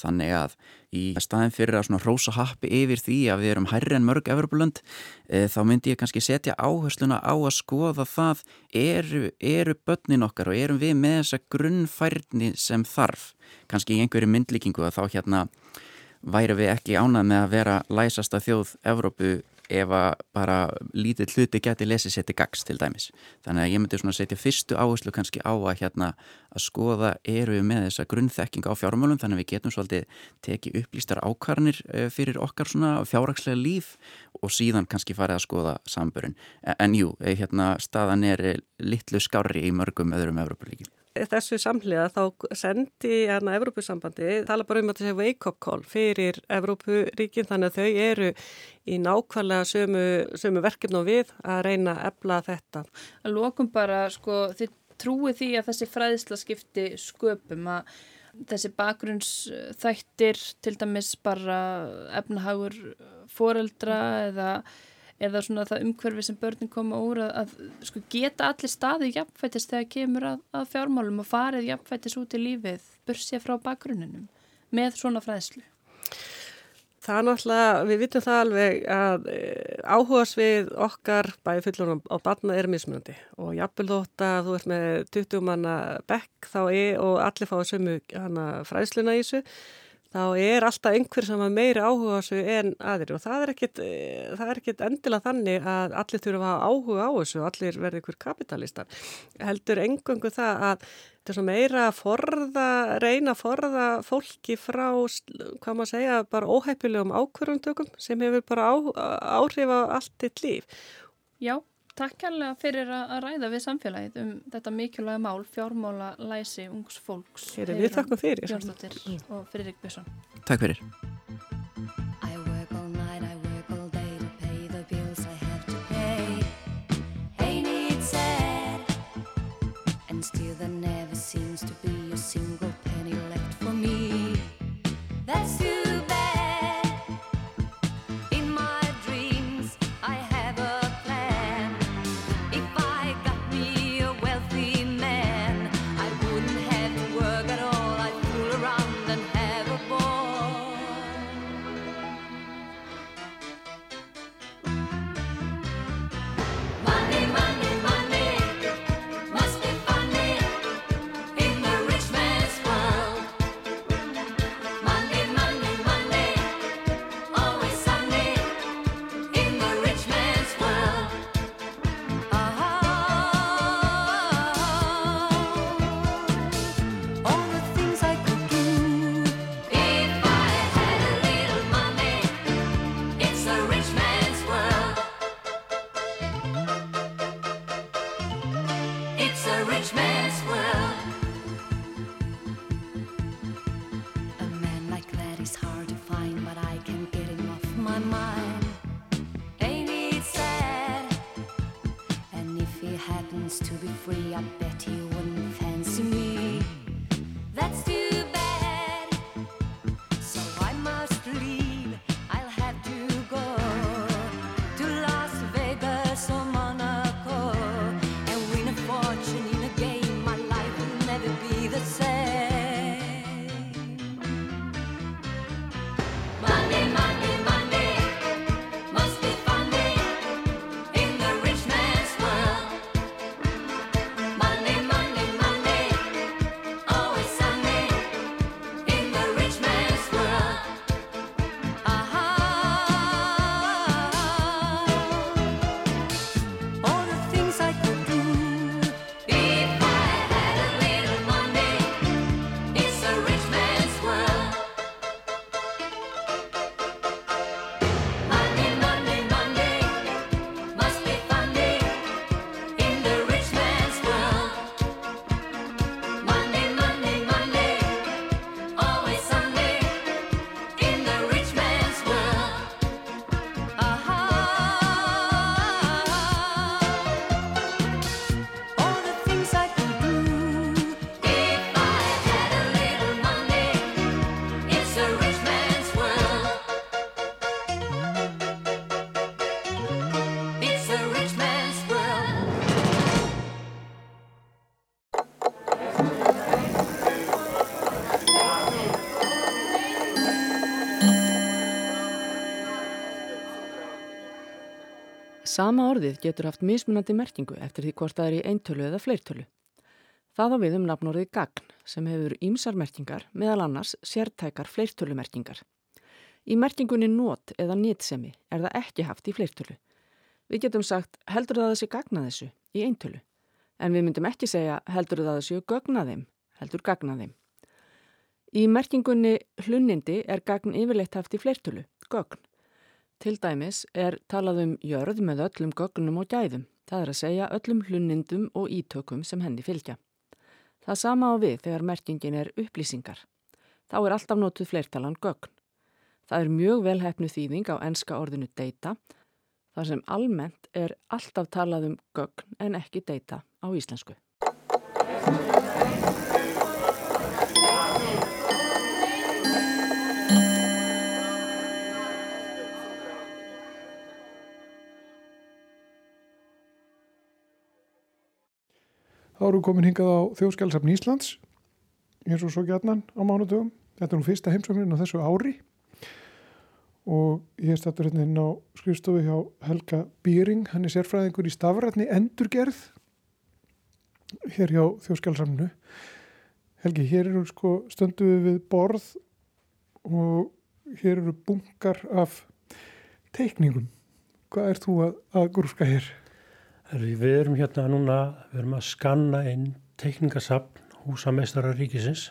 Þannig að í staðin fyrir að svona rosa happi yfir því að við erum hærri en mörg Evropalund e, þá myndi ég kannski setja áhersluna á að skoða það eru, eru börnin okkar og erum við með þessa grunnfærni sem þarf? Kannski í einhverju myndlíkingu að þá hérna væri við ekki ánað með að vera læsasta þjóð Evrópu ef að bara lítið hluti geti lesið sér til gags til dæmis. Þannig að ég myndi svona setja fyrstu áherslu kannski á að hérna að skoða eru við með þessa grunnþekking á fjármálum þannig að við getum svolítið tekið upplýstar ákvarnir eh, fyrir okkar svona fjárrakslega líf og síðan kannski farið að skoða sambörun. En jú, eh, hérna staðan er litlu skári í mörgum öðrum Evropalíkjum þessu samhliða þá sendi hérna Evrópusambandi, tala bara um að sé wake-up call fyrir Evrópuríkin þannig að þau eru í nákvæmlega sömu, sömu verkefn og við að reyna að ebla þetta. Að lókum bara, sko, þið trúið því að þessi fræðisla skipti sköpum að þessi bakgrunnsþættir til dæmis bara efnahagur foreldra eða eða svona það umhverfi sem börnin koma úr að, að sko, geta allir staðið jafnfættis þegar kemur að, að fjármálum og farið jafnfættis út í lífið bursið frá bakgrunninum með svona fræðslu. Það er náttúrulega, við vitum það alveg að e, áhugas við okkar bæði fullunum á batna er mismunandi og jafnvel þótt að þú ert með 20 manna bekk þá er og allir fá að sömu fræðsluna í þessu þá er alltaf einhver sem að meiri áhuga þessu en aðri og það er ekkit, eh, er endilega þannig að allir þurfa að áhuga á þessu og allir verði einhver kapitalistar. Heldur engöngu það að þetta er svo meira að forða, reyna að forða fólki frá, hvað maður segja, bara óheipilegum ákvörðumtökum sem hefur bara á, áhrif á allt eitt líf. Já. Takk kærlega fyrir að ræða við samfélagið um þetta mikilvæga mál fjármála læsi ungs fólks. Heyri, við takkum fyrir. Björnsdóttir og Friðrik Björnsson. Takk fyrir. Still there never seems to be a single Sama orðið getur haft mismunandi merkingu eftir því hvort það er í eintölu eða fleirtölu. Það á við um nafnorðið gagn sem hefur ímsar merkingar meðal annars sértækar fleirtölumerkingar. Í merkingunni nót eða nýtsemi er það ekki haft í fleirtölu. Við getum sagt heldur það að þessi gagna þessu í eintölu en við myndum ekki segja heldur það að þessu gögna þeim, heldur gagna þeim. Í merkingunni hlunnindi er gagn yfirleitt haft í fleirtölu, gögn. Til dæmis er talað um jörð með öllum gögnum og gæðum, það er að segja öllum hlunnindum og ítökum sem henni fylgja. Það sama á við þegar merkingin er upplýsingar. Þá er alltaf nótuð fleirtalan gögn. Það er mjög velhæfnu þýðing á enska orðinu data, þar sem almennt er alltaf talað um gögn en ekki data á íslensku. Þá eru komin hingað á þjóðskjálfsafn Íslands eins og svo gætnan á mánudögum. Þetta er nú fyrsta heimsóknin á þessu ári og ég stættur hérna inn á skrifstofu hjá Helga Býring, hann er sérfræðingur í stafrætni endurgerð hér hjá þjóðskjálfsafnu. Helgi, hér eru sko stönduðu við borð og hér eru bunkar af teikningum. Hvað er þú að, að grúska hér? Við erum hérna núna, við erum að skanna inn teikningasafn húsameistara ríkisins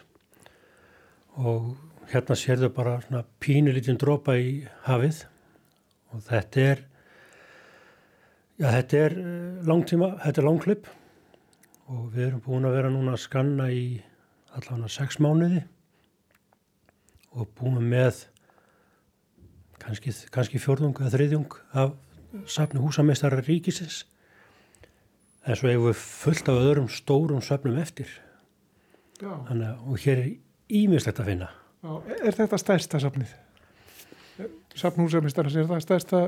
og hérna sérðu bara svona pínulítinn dropa í hafið og þetta er, já þetta er eh, langtíma, þetta er langklipp og við erum búin að vera núna að skanna í allavega sex mánuði og búin með kannski, kannski fjörðung eða þriðjung af safni húsameistara ríkisins en svo hefur við fullt af öðrum stórum söfnum eftir Þannig, og hér er ímislegt að finna Já, er þetta stærsta safnið? Safnhúsamistarins, er það stærsta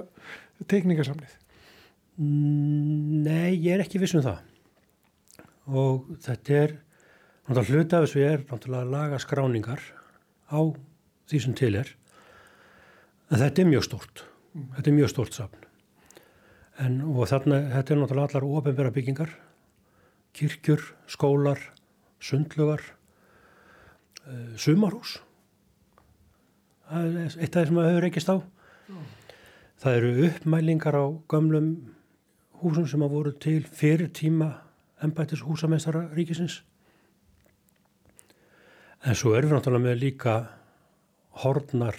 teikningasafnið? Nei, ég er ekki viss um það og þetta er hluta af þessu er náttúrulega laga skráningar á því sem til er en þetta er mjög stórt mm. þetta er mjög stórt safn en og þarna, þetta er náttúrulega allar ofinbæra byggingar. Kirkjur, skólar sundlugar uh, sumarhús. Það er eitt af það sem maður hefur ekki stá mm. það eru uppmælingar á gamlum húsum sem hafa voru til fyrir tíma ennbættis húsameistara ríkisins. En svo erum við náttúrulega með líka hornar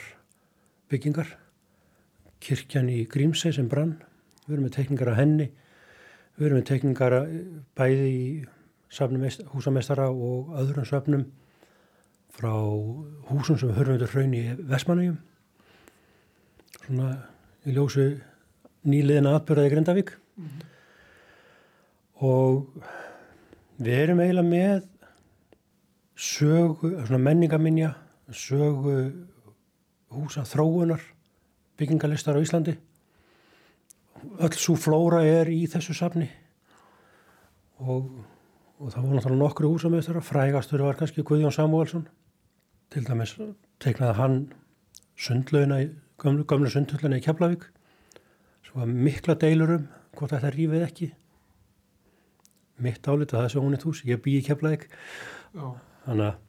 byggingar. Kirkjan í Grímsei sem brann við erum með tekningar af henni. Við erum með tekningar bæði í húsameistara og öðrum söfnum frá húsum sem hörfundur hraun í Vestmannagjum svona í ljósu nýliðina atbyrðaði Grindavík. Mm -hmm. og við erum eiginlega með sögu, svona menningaminja sögu húsa þróunar byggingalistar á Íslandi öll svo flóra er í þessu safni. Og, og það voru náttúrulega nokkru húsamöðstöra frægastur var kannski Guðjón Samuelsson til dæmis teiknaði hann sundlauna gömlu, gömlu sundlauna í Keflavík svo var mikla deilur um hvort þetta rífið ekki. Mitt álit að það er svo húnit hús. Ég bý í Keflavík. Þannig að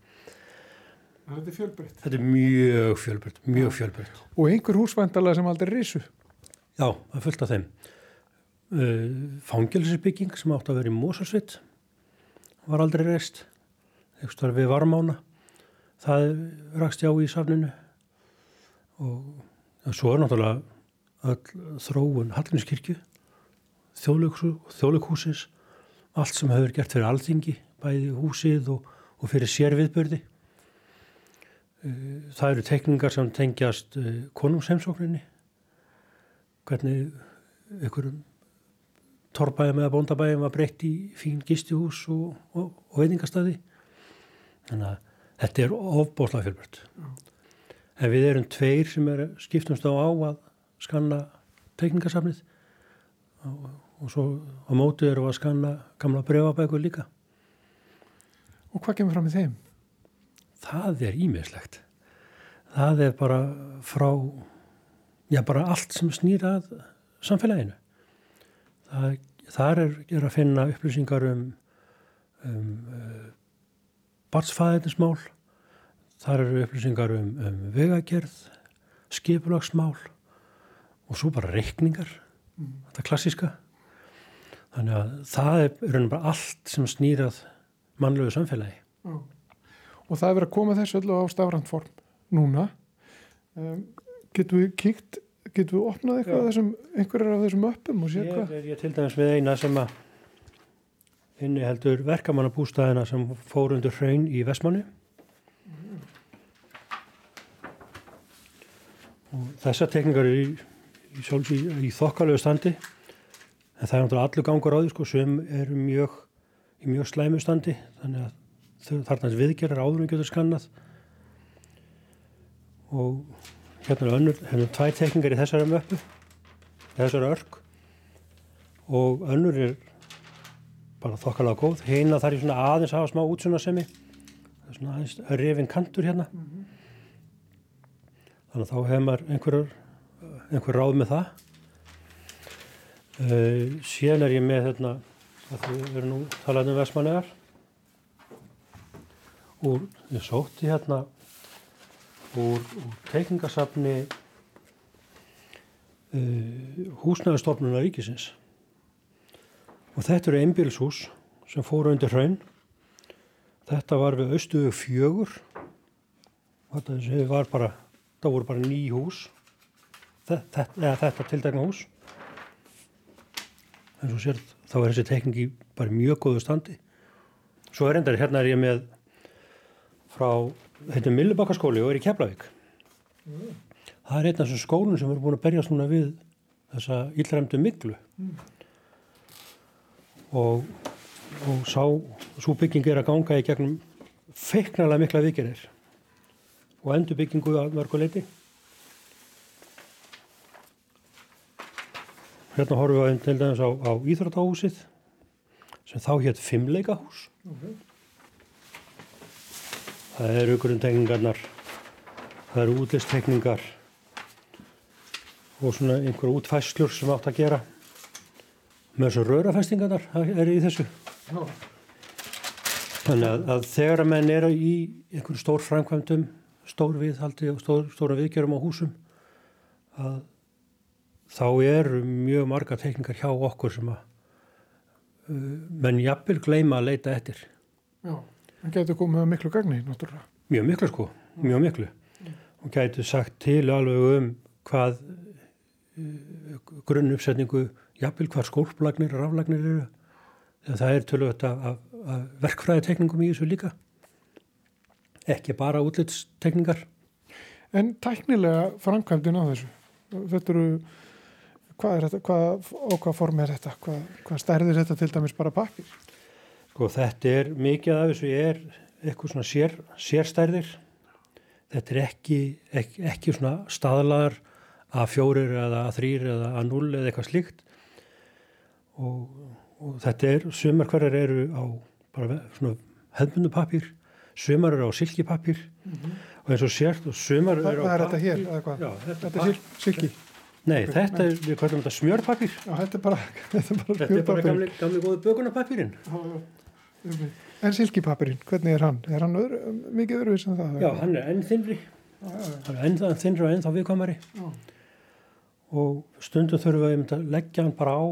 Þetta er fjölbreytt. Þetta er mjög fjölbreytt, mjög fjölbreytt. Og einhver húsvæntalega sem aldrei risu? Já, það fylgta þeim. Uh, Fangilsbygging sem átt að vera í Mósarsvitt var aldrei reist. Þegar við varmána, það rakst já í safninu. Og svo er náttúrulega öll þróun Hallinskirkju, þjóðleikhúsins, allt sem hefur gert fyrir alþingi, bæði húsið og, og fyrir sérviðbörði. Það eru tekningar sem tengjast konungsheimsókninni, hvernig einhverjum torrbæðum eða bóndabæðum var breytt í fín gistihús og, og, og veitingastadi. Þannig að þetta er ofbóðslega fjölbært. En við erum tveir sem er skiptumst á á að skanna tekningarsafnið og, og svo á mótu eru að skanna gamla brevabækur líka. Og hvað kemur fram í þeim? Það er ímiðslegt. Það er bara frá, já bara allt sem snýrað samfélaginu. Það, þar er, er að finna upplýsingar um, um uh, barnsfæðinismál, þar eru upplýsingar um, um vegagerð, skipulagsmál og svo bara reikningar, þetta klassíska. Þannig að það er raunum bara allt sem snýrað mannlegu samfélagi. Og það er verið að koma þessu öllu á stafrænt form núna. Um, getum við kíkt, getum við opnað eitthvað þessum, einhverjar af þessum öppum og Ég hvað? er ég til dæmis við eina sem að inni heldur verkamannabústæðina sem fór undir hraun í Vestmanni. Og þessar tekningar eru í, í, í, í þokkalegu standi en það er náttúrulega allur gangur á því sko sem eru mjög í mjög slæmu standi þannig að þarna viðgerar áður en getur skannað og hérna er önnur, hérna er tvær tekningar í þessari möppu þessari örk. Og önnur er bara þokkalega góð. Heina þar í svona aðeins að hafa smá útsunarsemi það er svona aðeins rifin kantur hérna. Þannig að þá hefur maður einhver, einhver ráð með það. Uh, síðan er ég með hérna að þau eru nú talað um Vestmannegar og ég sótti hérna úr, úr teikningasafni uh, húsnæðastofnunar ríkisins. Og þetta eru einbílshús sem fóru undir hraun. Þetta var við austuðu fjögur. Þetta var bara það voru bara ný hús. Þetta, eða þetta tildækna hús. En svo sér þá er þessi tekningi bara mjög góðu standi. Svo er endar hérna er ég með frá þetta er Millibakkaskóli og er í Keflavík. Það er einn af þessum skólum sem eru búin að berjast núna við þessa illræmdu miklu og, og sá svo bygging er að ganga í gegnum feiknarlega mikla vikirir og endur byggingu að mörguleiti hérna horfum við til dæmis á, á Íþróttahúsið sem þá hétt Fimmleikahús það eru grunntengningarnar það eru útlistekningar og svona einhver útfæslur sem átt að gera. Með þessu rörafestingarnar er í þessu. Þannig að, að þegar að menn eru í einhverju stór framkvæmdum stór viðhaldi og stór, stóra viðgjörum á húsum að þá eru mjög marga tekningar hjá okkur sem að uh, menn jafnvel gleyma að leita eftir. Já, getur komið að miklu gagni, náttúrulega. mjög miklu sko, mjög miklu. Og gætu sagt til alveg um hvað uh, grunn uppsetningu jafnvel hvað skólplagnir og raflagnir eru. Það er tölvöld af verkfræðitekningum í þessu líka. Ekki bara útlitstekningar. En tæknilega framkvæmdin á þessu, þetta eru, hvað er þetta, hvað, á hvað form er þetta, hvað, hvað stærðir þetta til dæmis bara pappir? Sko þetta er mikið af þessu er eitthvað svona sér, sérstærðir. Þetta er ekki, ekki, ekki svona staðlaðar að fjórir eða að þrýr eða að null eða eitthvað slíkt. Og, og þetta er, sumar hverjar eru á bara svona hefðbundu pappir, sumar eru á silkipapir og eins og sért og sumar Það, eru það á er þetta hér, eða hvað? Já, þetta, Þetta er sil- silki. Nei, þetta er, við kallum þetta smjörpapir. Já, þetta er bara, þetta er bara Þetta er bara gamli, gamli góðu bökunarpapirinn. En silkipappirinn, hvernig er hann? Er hann öðru, mikið öðruvís en það? Já, hann er enn þinnri. Hann er enn þinnri og enn þá viðkvæmari. Og stundum þurfum við að leggja hann bara á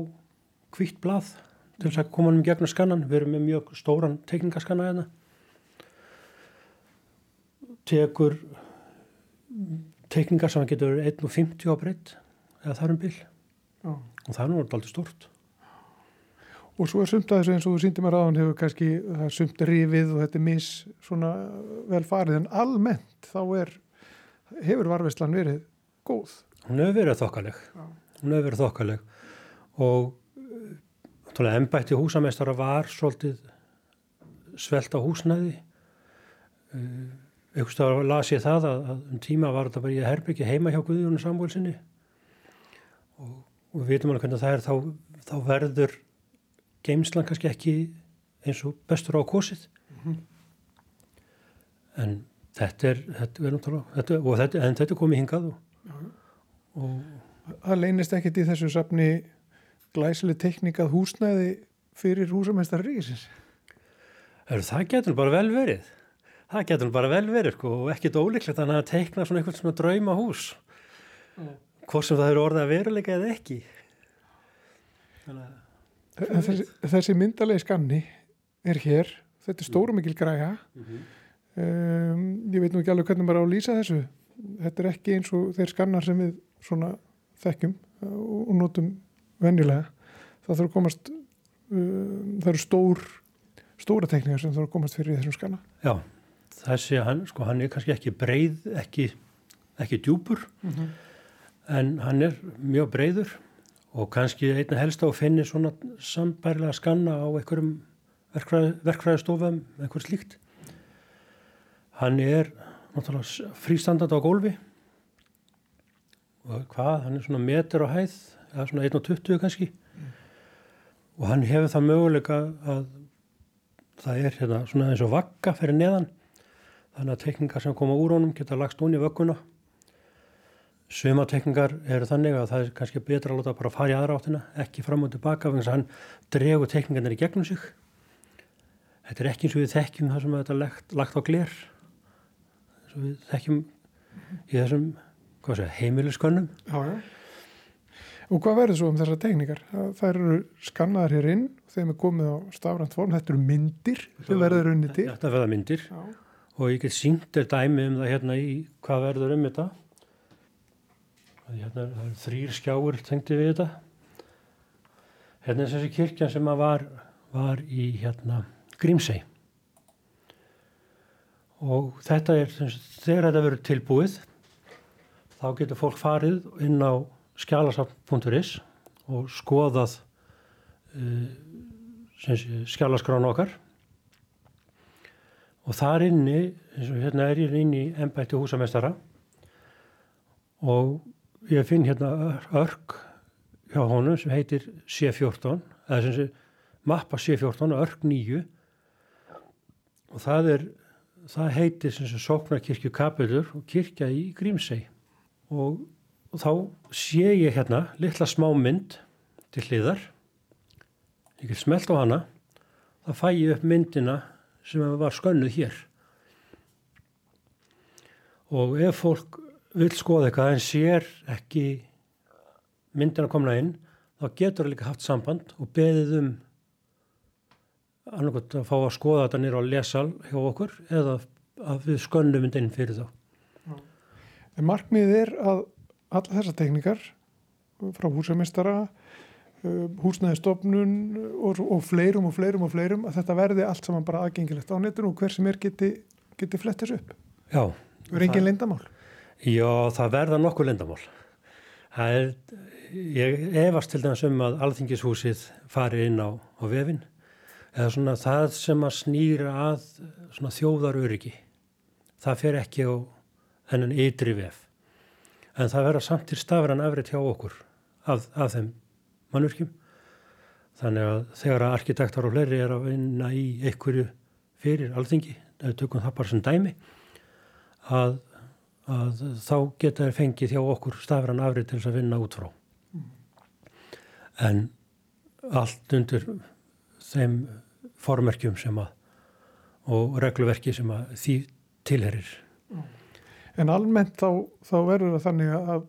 hvítt blað til þess að koma hann um gegnum skannan. Við erum með mjög stóran tekningaskanna hérna. Tekur tekningar sem getur verið 1,50 á breytt eða þar um bil. Já. Og það er alltaf stort. Og svo er sumt að þessu eins og þú síndi mér aðan hefur kannski, það er sumt rifið og þetta er mis svona vel farið en almennt þá er, hefur varfislan verið góð. Hún hefur verið þokkaleg. Hún hefur verið þokkaleg og ennbætti húsameistara var svolítið svelt á húsnæði. Uh, Ykkurstafar las ég það að, að um tíma var þetta bara í herbyggi heima hjá Guðjónu Samúelsinni og, og við vitum alveg hvernig það er þá, þá verður geimslan kannski ekki eins og bestur á kosið. En þetta er, þetta náttúrulega, þetta, þetta, en þetta er komið hingað og, og Það leynist ekkit í þessu safni glæsileg teknikað húsnæði fyrir húsamestar ríkisins? Það getur bara vel verið. Það getur bara vel verið sko, og ekkit ólíklegt að að teikna svona eitthvað svona drauma hús. Mm. Hvort sem það eru orðið að veruleika eða ekki. Þessi, þessi myndalegi skanni er hér, þetta er stóru mikil græja. Mm -hmm. um, ég veit nú ekki alveg hvernig maður á að lýsa þessu. Þetta er ekki eins og þeir skannar sem við svona þekkjum og notum venjulega. Það þarf að komast, um, það eru stór, stóra tekníkar sem þarf að komast fyrir þessum skanna. Já, þessi hann, sko, hann er kannski ekki breið, ekki, ekki djúpur, mm -hmm. en hann er mjög breiður og kannski einna helst á að finni svona sambærlega skanna á einhverjum verkfræðistofum, einhver slíkt. Hann er náttúrulega frístandand á gólfi og hvað, hann er svona meter á hæð, eða svona 1.20 kannski mm. og hann hefur það möguleika að það er hérna svona eins og vakka fyrir neðan þannig að tekningar sem koma úr honum geta lagst ón í vögguna Suma tekningar eru þannig að það er kannski betra að láta bara fara í aðra áttina, ekki fram og tilbaka, þannig að hann dregur tekningarnir í gegnum sig. Þetta er ekki eins og við þekkjum það sem þetta er lagt, lagt á glér, eins og við þekkjum í þessum segja, heimiliskönnum. Já, já. Og hvað verður svo um þessar tekníkar? Það eru skannaðar hér inn, þeim er komið á stafrænt form, þetta eru myndir sem verður unni til. Þetta verður myndir já. og ég get sínt er dæmi um það hérna í hvað verður um þetta. Hérna er þrýr skjáur tengdi við þetta. Hérna er þessi kirkja sem var, var í hérna Grímsei. Og þetta er, þegar þetta verður tilbúið, þá getur fólk farið inn á skjálasafn.is og skoðað uh, skjálaskránu okkar. Og þar inni, eins og hérna er ég inn í ennbætti húsamestara og ég finn hérna örk hjá honum sem heitir C14, eða sem sé mappa C14, örk 9 og það er, það heitir sem sé Sóknarkirkju kapilur og kirkja í Grímsei og, og þá sé ég hérna litla smá mynd til hliðar. Ég get smelt á hana. Það fæ ég upp myndina sem var skönnuð hér. Og ef fólk vil skoða eitthvað en sér ekki myndina komna inn þá getur það líka haft samband og beðið um annarkot að fá að skoða þetta nýra á lesal hjá okkur eða að við skönnum myndin fyrir þá. En markmiðið er að alla þessar teknikar frá húsamistara, uh, húsnæðistofnun og, og fleirum og fleirum og fleirum að þetta verði allt saman bara aðgengilegt á netinu og hver sem er geti, geti flett þessu upp. Já. Það er engin lindamál. Já, það verða nokkuð lindamál. Það er, ég efast til dæmis um að alþingishúsið fari inn á, á vefin eða svona það sem að snýra að svona þjóðar öryggi. Það fer ekki á þennan ytri vef. En það verða samt til stafran afrið hjá okkur af, af þeim mannverkjum. Þannig að þegar að arkitektar og fleiri er að vinna í einhverju fyrir alþingi, við tökum það bara sem dæmi, að að þá geta þeir fengið hjá okkur stafran afrið til þess að vinna út frá. Mm. En allt undir þeim formerkjum sem að og regluverki sem að því tilherir. Mm. En almennt þá, þá verður það þannig að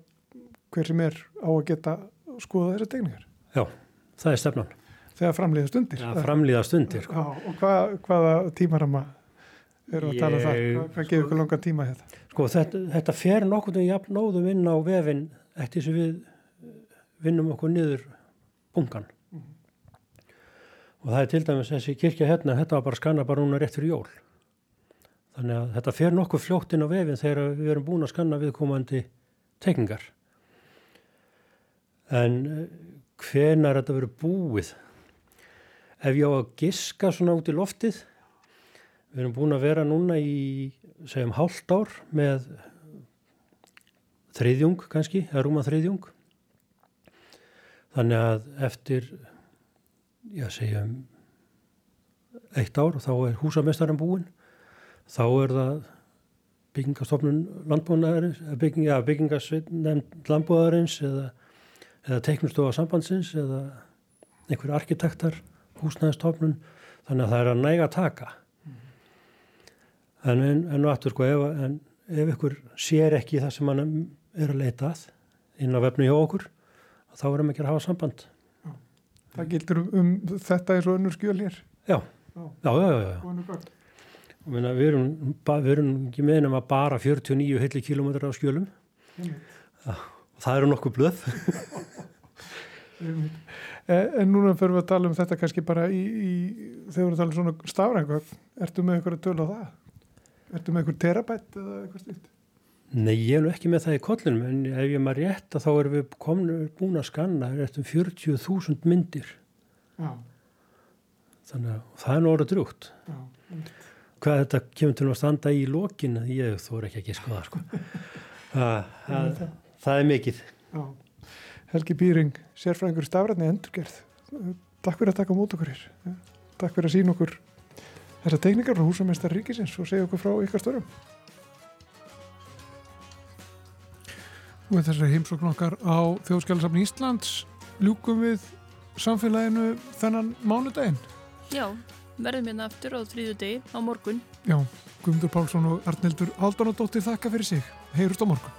hver sem er á að geta skoða þessar tegningar? Já, það er stefnan. Þegar framlýða stundir? Já, framlýða stundir. Já, og hvað, hvaða tímarama eru að tala um það? Hvað, gefur ykkur langan tíma þetta? Sko þetta, þetta fer nokkur en jafn nóðum inn á vefin eftir sem við vinnum okkur niður bungan. Mm -hmm. Og það er til dæmis þessi kirkja hérna, þetta var bara skanna bara núna rétt fyrir jól. Þannig að þetta fer nokkuð fljótt inn á vefin þegar við erum búin að skanna viðkomandi tekningar. En hvenar þetta verið búið? Ef ég á að giska svona út í loftið Við erum búin að vera núna í, segjum, hálft ár með þriðjung kannski, eða rúma þriðjung. Þannig að eftir, já, segjum, eitt ár þá er húsamestaran búin. Þá er það byggingastofnun landbúnaðarins, bygging, ja, byggingasveit nefnd landbúnaðarins eða, eða teiknustofa sambandsins eða einhver arkitektar, húsnæðistofnun, þannig að það er að næga taka. En enn og aftur, sko, ef, en, ef ykkur sér ekki það sem hann er að leita að inn á vefnu hjá okkur, þá erum ekki að hafa samband. Það gildur um, þetta eins og önnur skjöl hér. Já, já, já, já. já. Meina, við, erum, við erum ekki meðnum að bara 49 heilli kilómetrar á skjölum. Já, og það eru nokkuð blöð. Eh, En núna fyrir við að tala um þetta kannski bara í, í þegar við erum að tala um svona stafrængögn. Ertu með einhverja töl á það? Ertu með einhver terabætt eða eitthvað slíkt? Nei, ég er nú ekki með það í kollinum, en ef ég maður rétt að þá erum við komin, búin að skanna eftir 40.000 myndir. Já, Þannig að það er nú orðið drúgt. já. Hvað þetta kemur til að standa í lokin, ég þóra ekki ekki skoða, sko. það, það, það er mikið. já. Helgi Býring, sérfræðingur stafræðni endurgerð. Takk fyrir að taka mót okkur hér. Takk fyrir að sína okkur þessar teknikar frá húsamestar ríkisins og segja okkur frá ykkar störum. Og þessari heimsókn okkar á Þjóðskjálasafni Íslands ljúkum við samfélaginu þennan mánudaginn. Já, verðum hérna aftur á þrýðu degi á morgun. Já, Guðmundur Pálsson og Arnildur Haldunadóttir þakka fyrir sig. Heyrust á morgun.